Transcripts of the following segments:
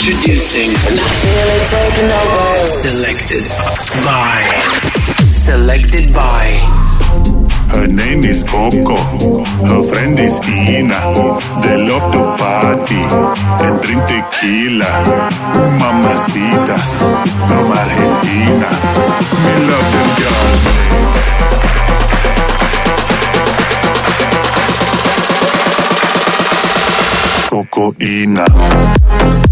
Introducing. And I feel it taking over. Selected by. Selected by. Her name is Coco, her friend is Ina. They love to party and drink tequila. Un mamacitas from Argentina. We love them girls. Coco Ina.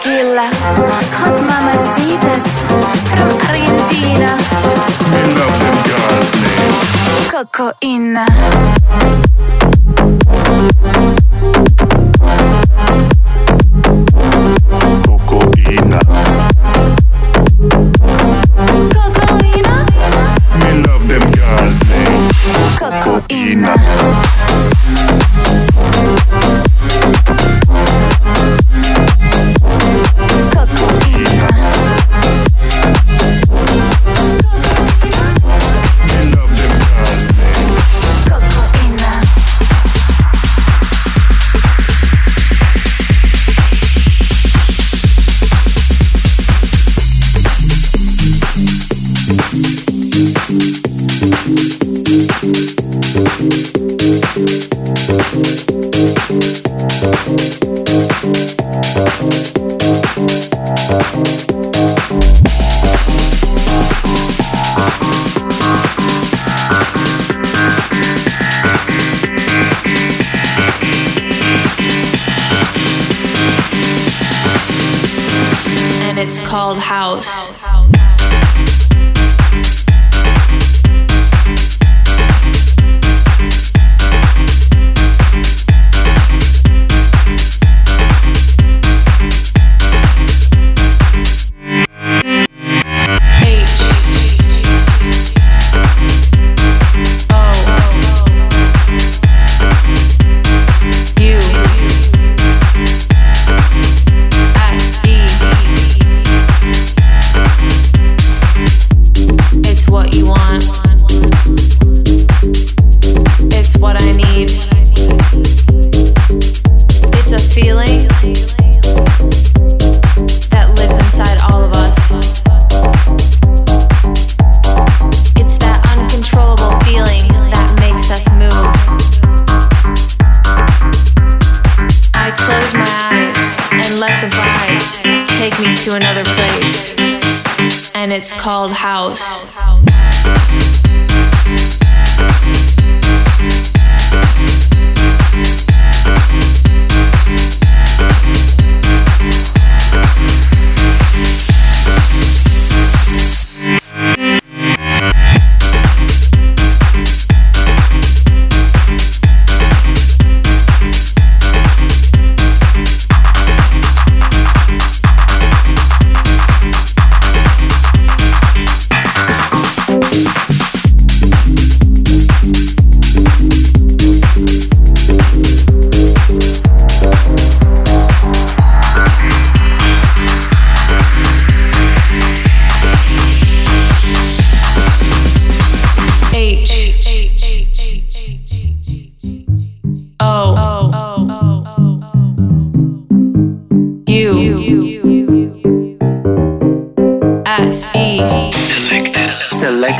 tranquila. Hot mamacitas from Argentina. We love them guys' names. Cocoina.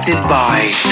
House.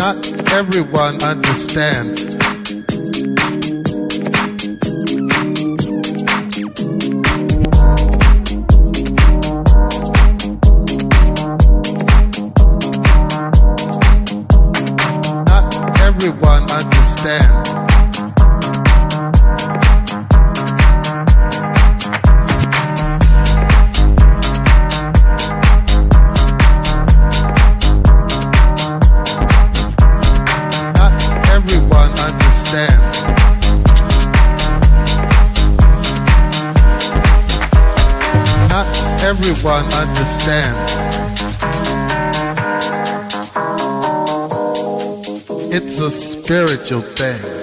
not everyone understands. Spiritual thing.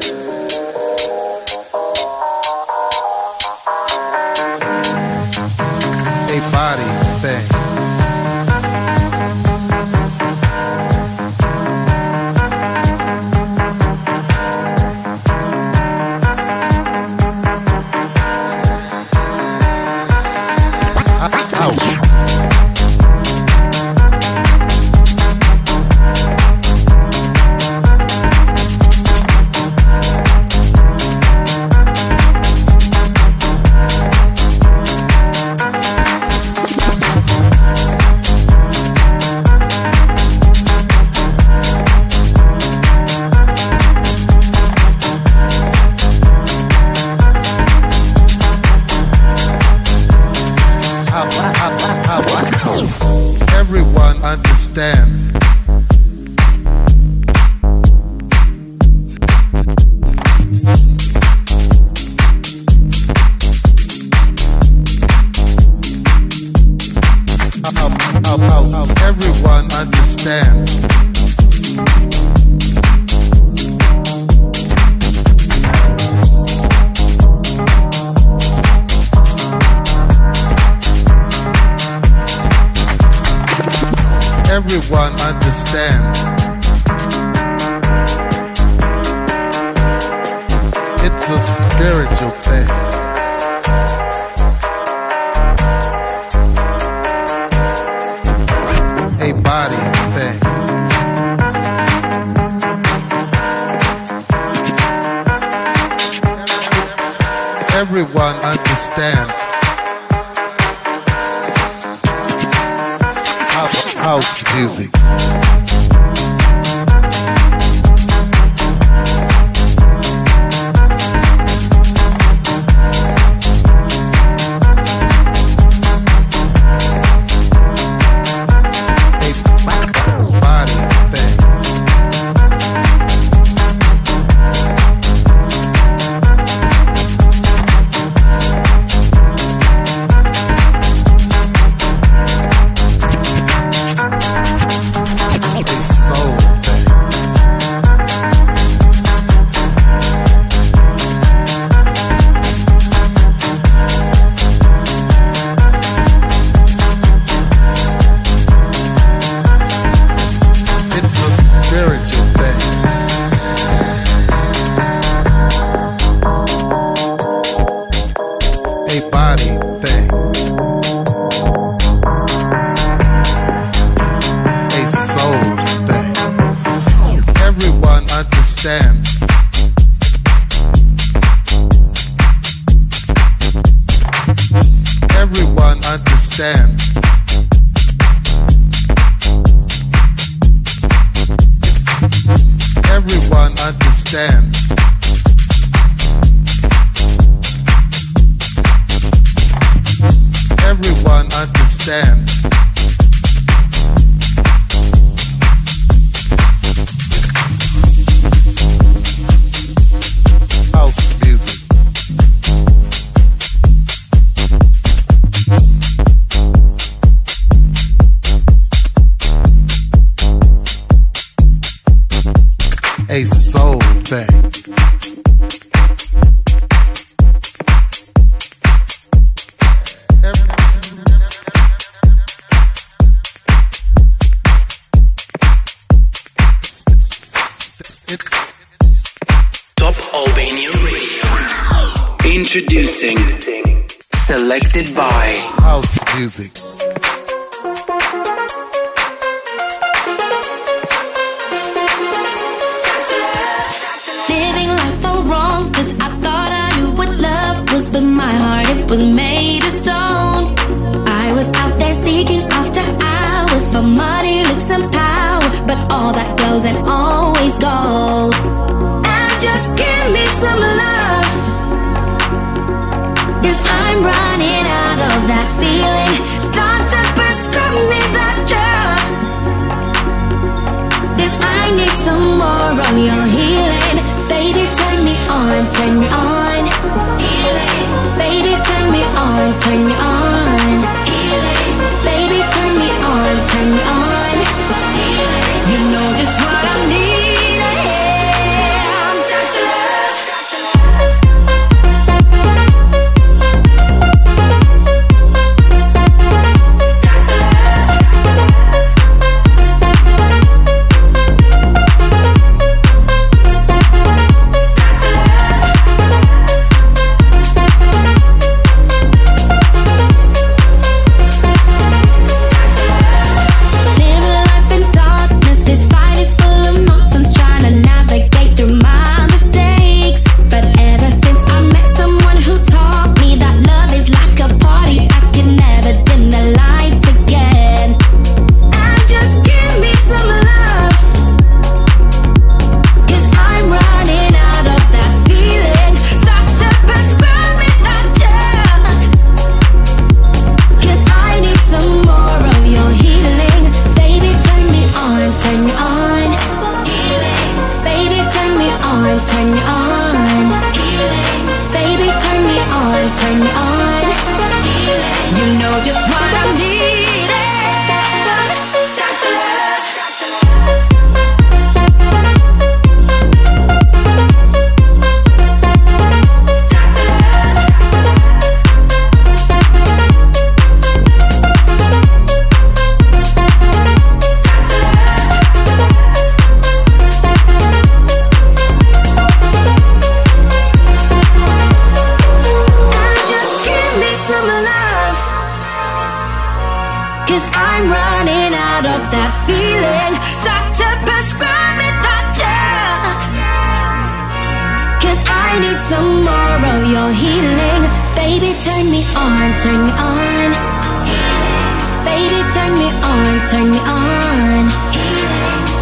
turn me on.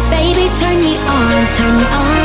Baby, turn me on, turn me on.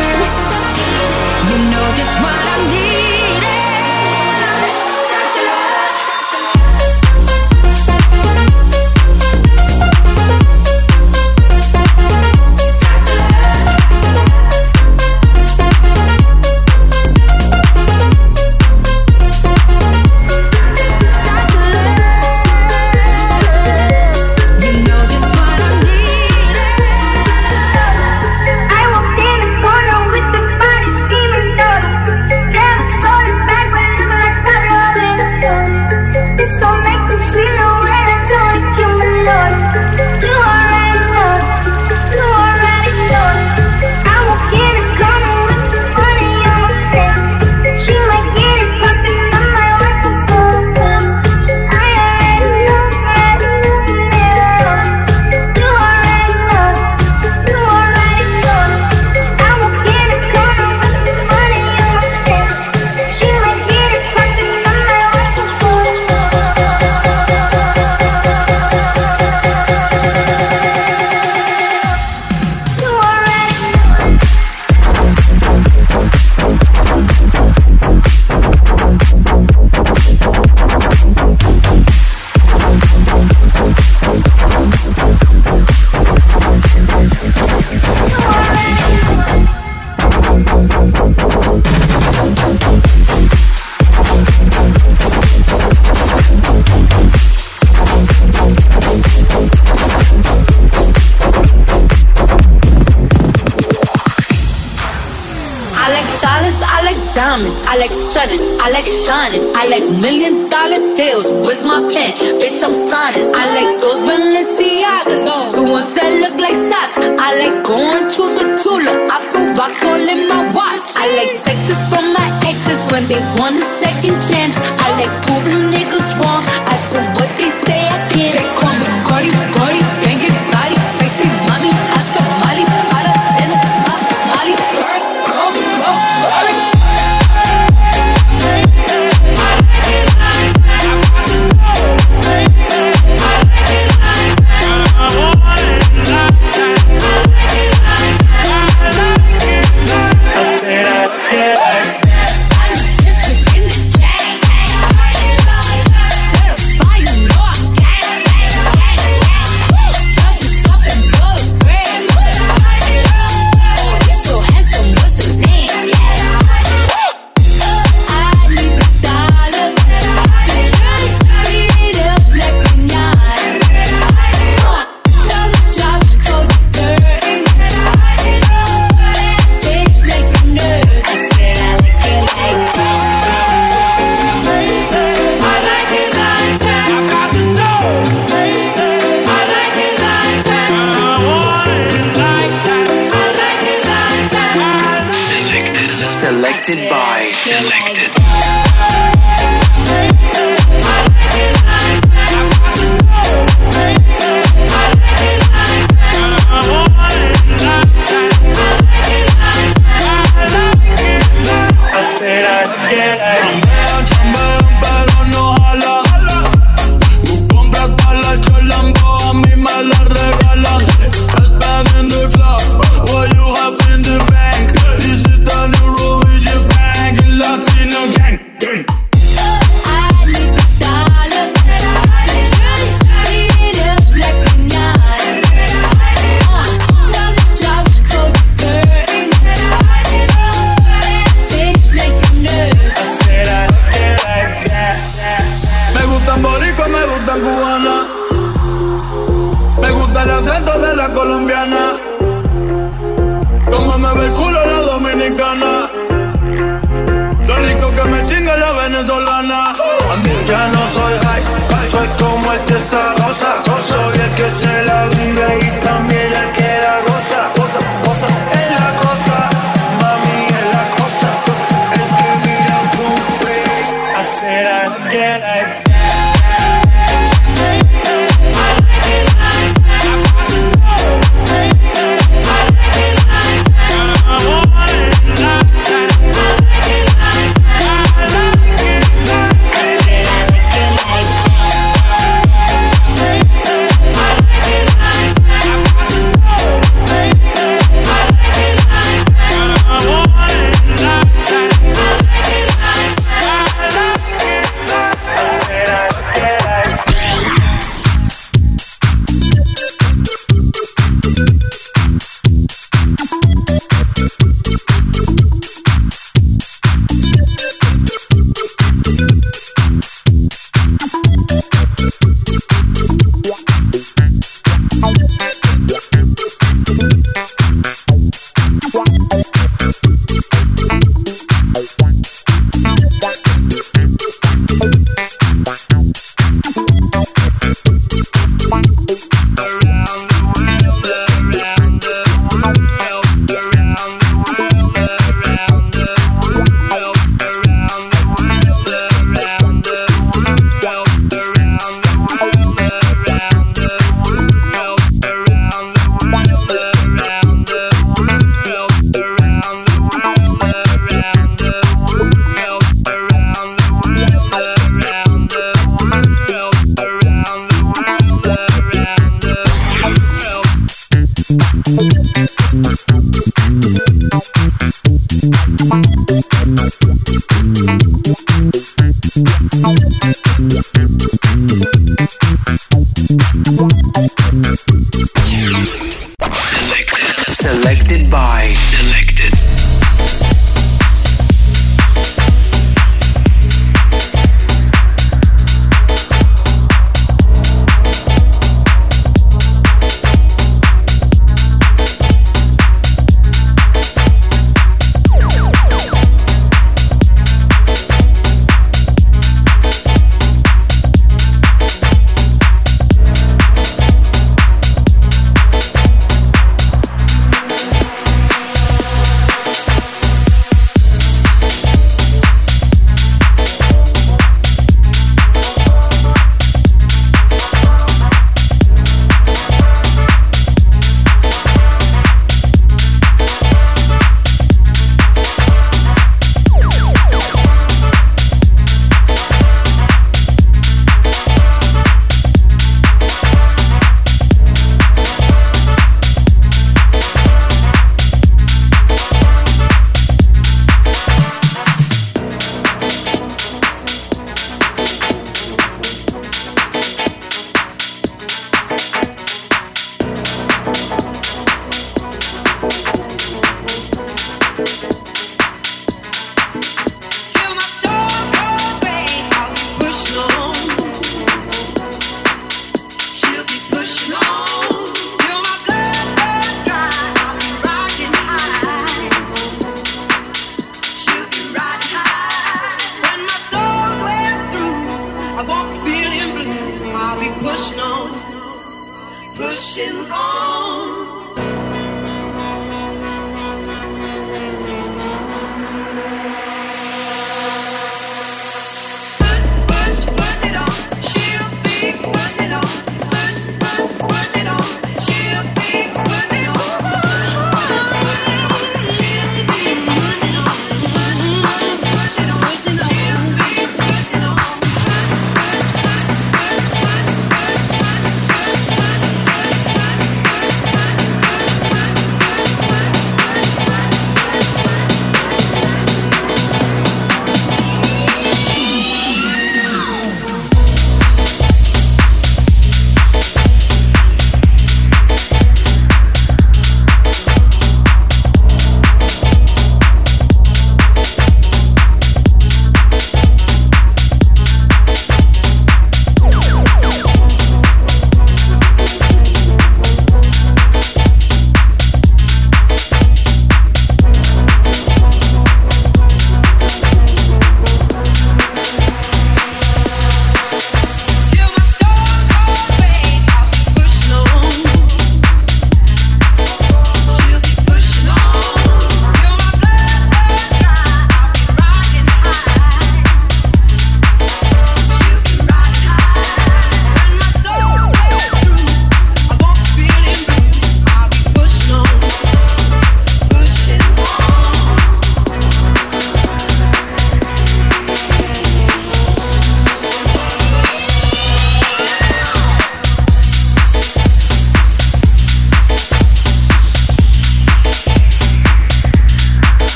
pushing on.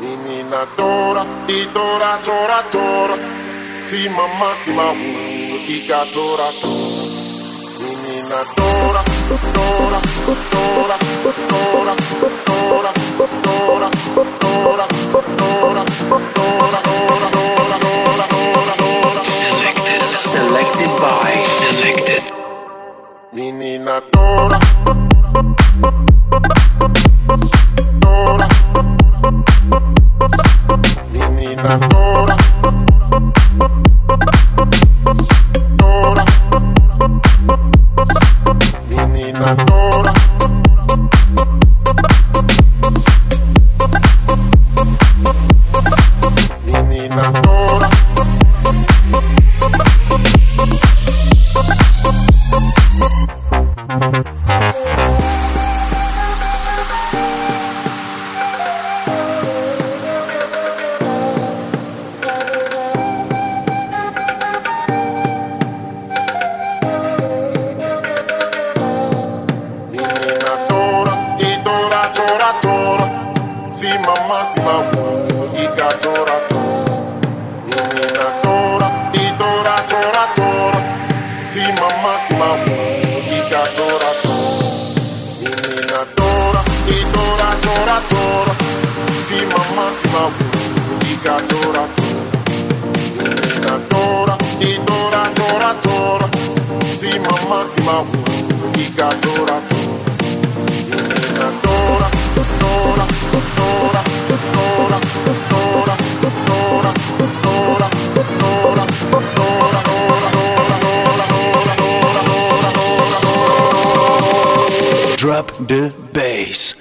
Menina tora, e tora, tora, tora. Si mama si ma vu, dica tora, tora. Menina tora, tora, tora, tora, tora, tora, tora, tora, tora, tora, tora. Selected by Selected. Menina Dora. drop the bass.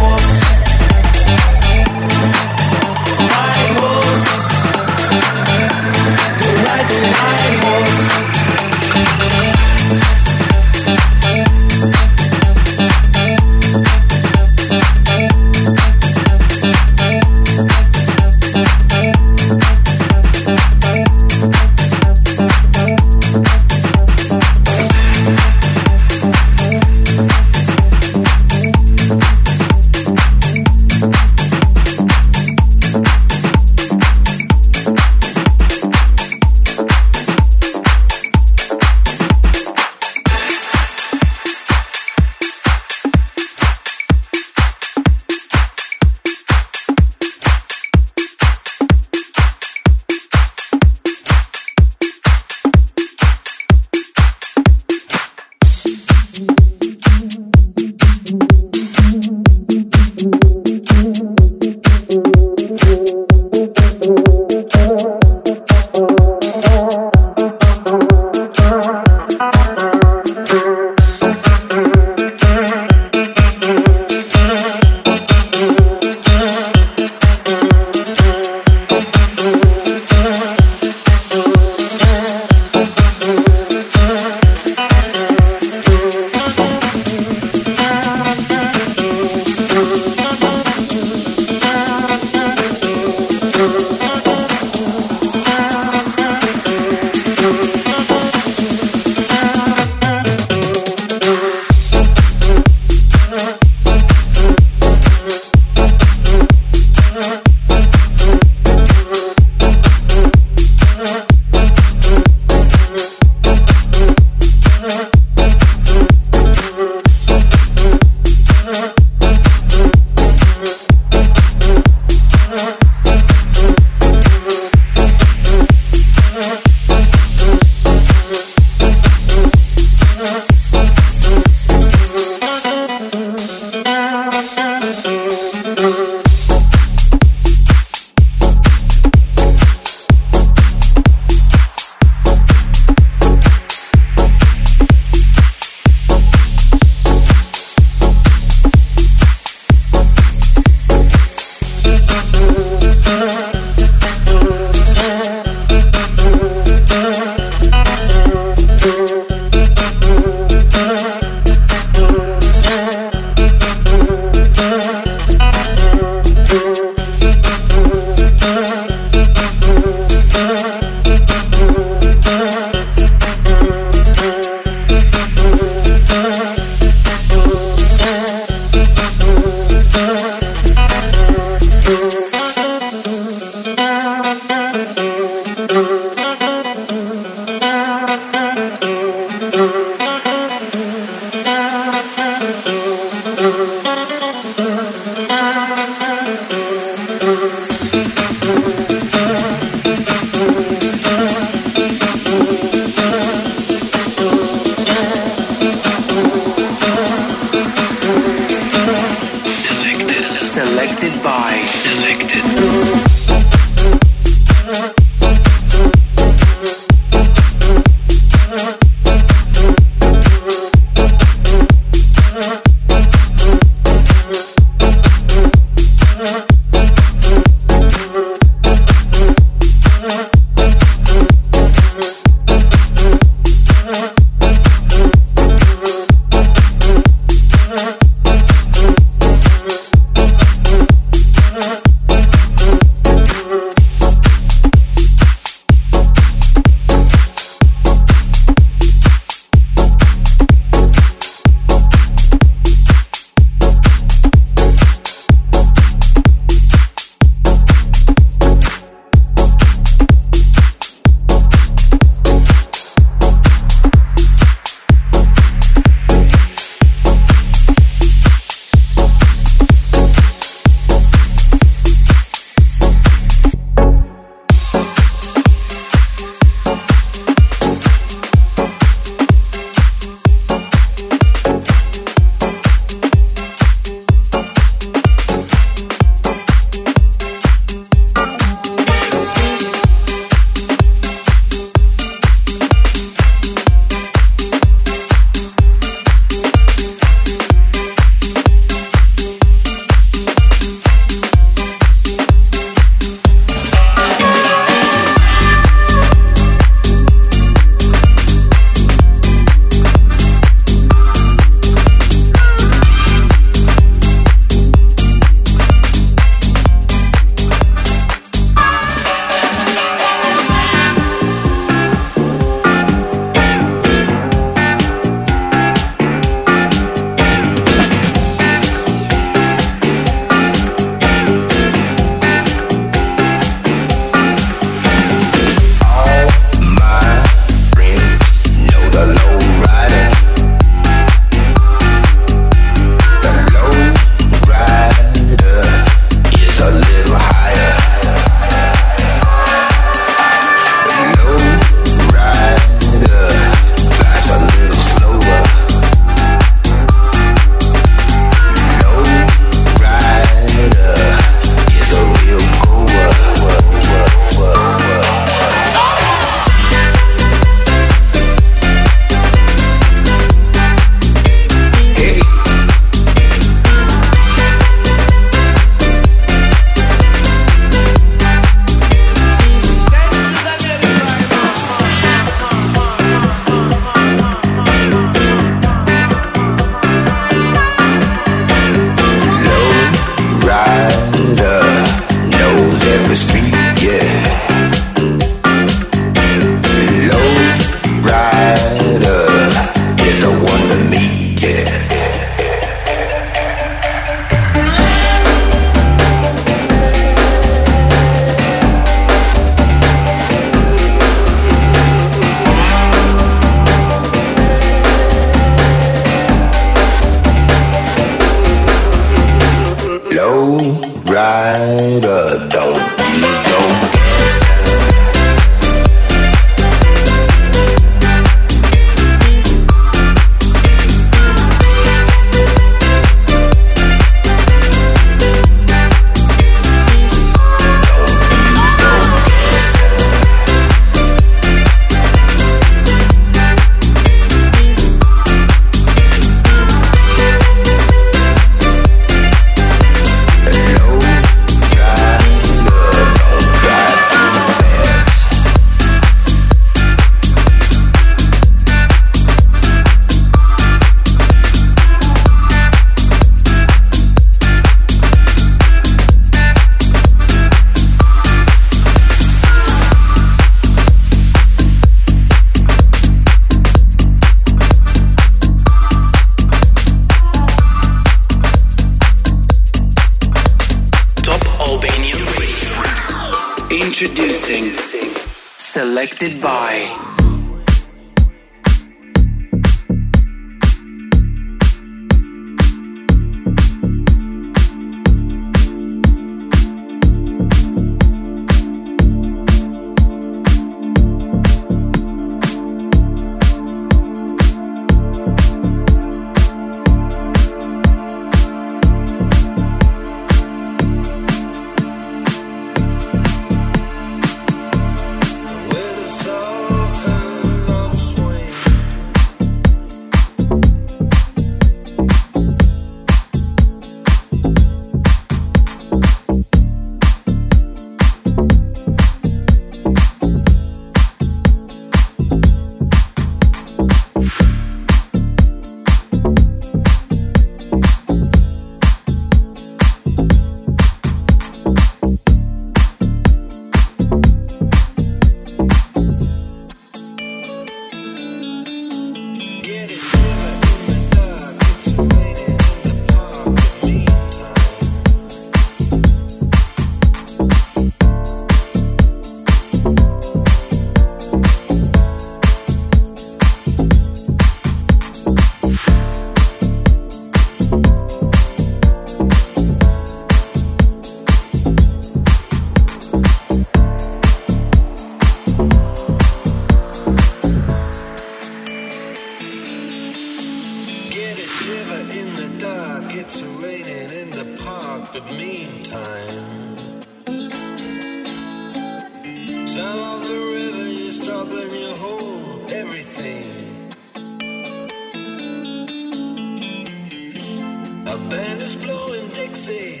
Band is blowing Dixie,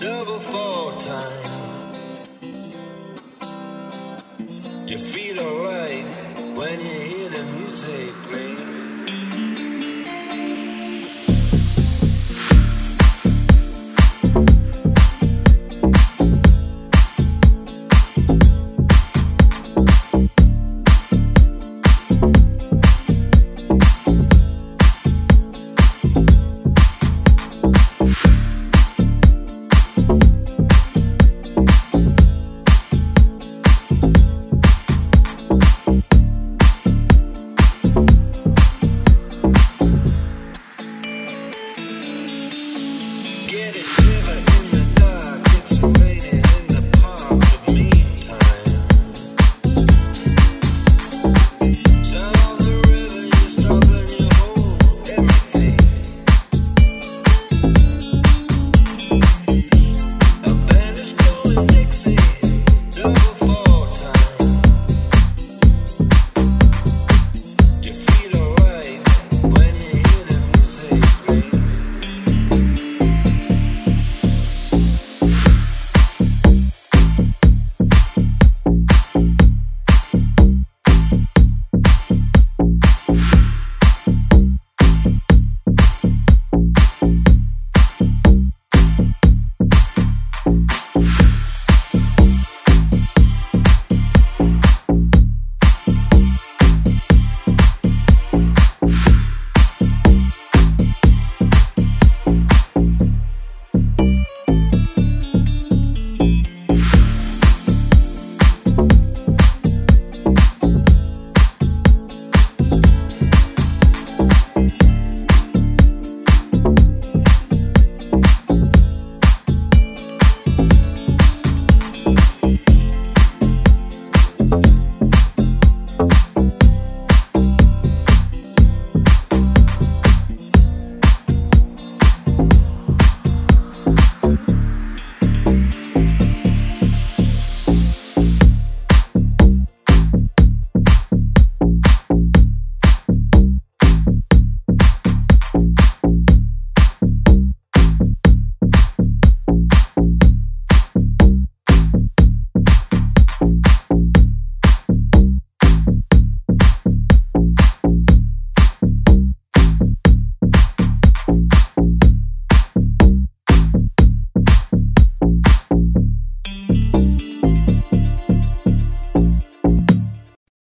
double fall time.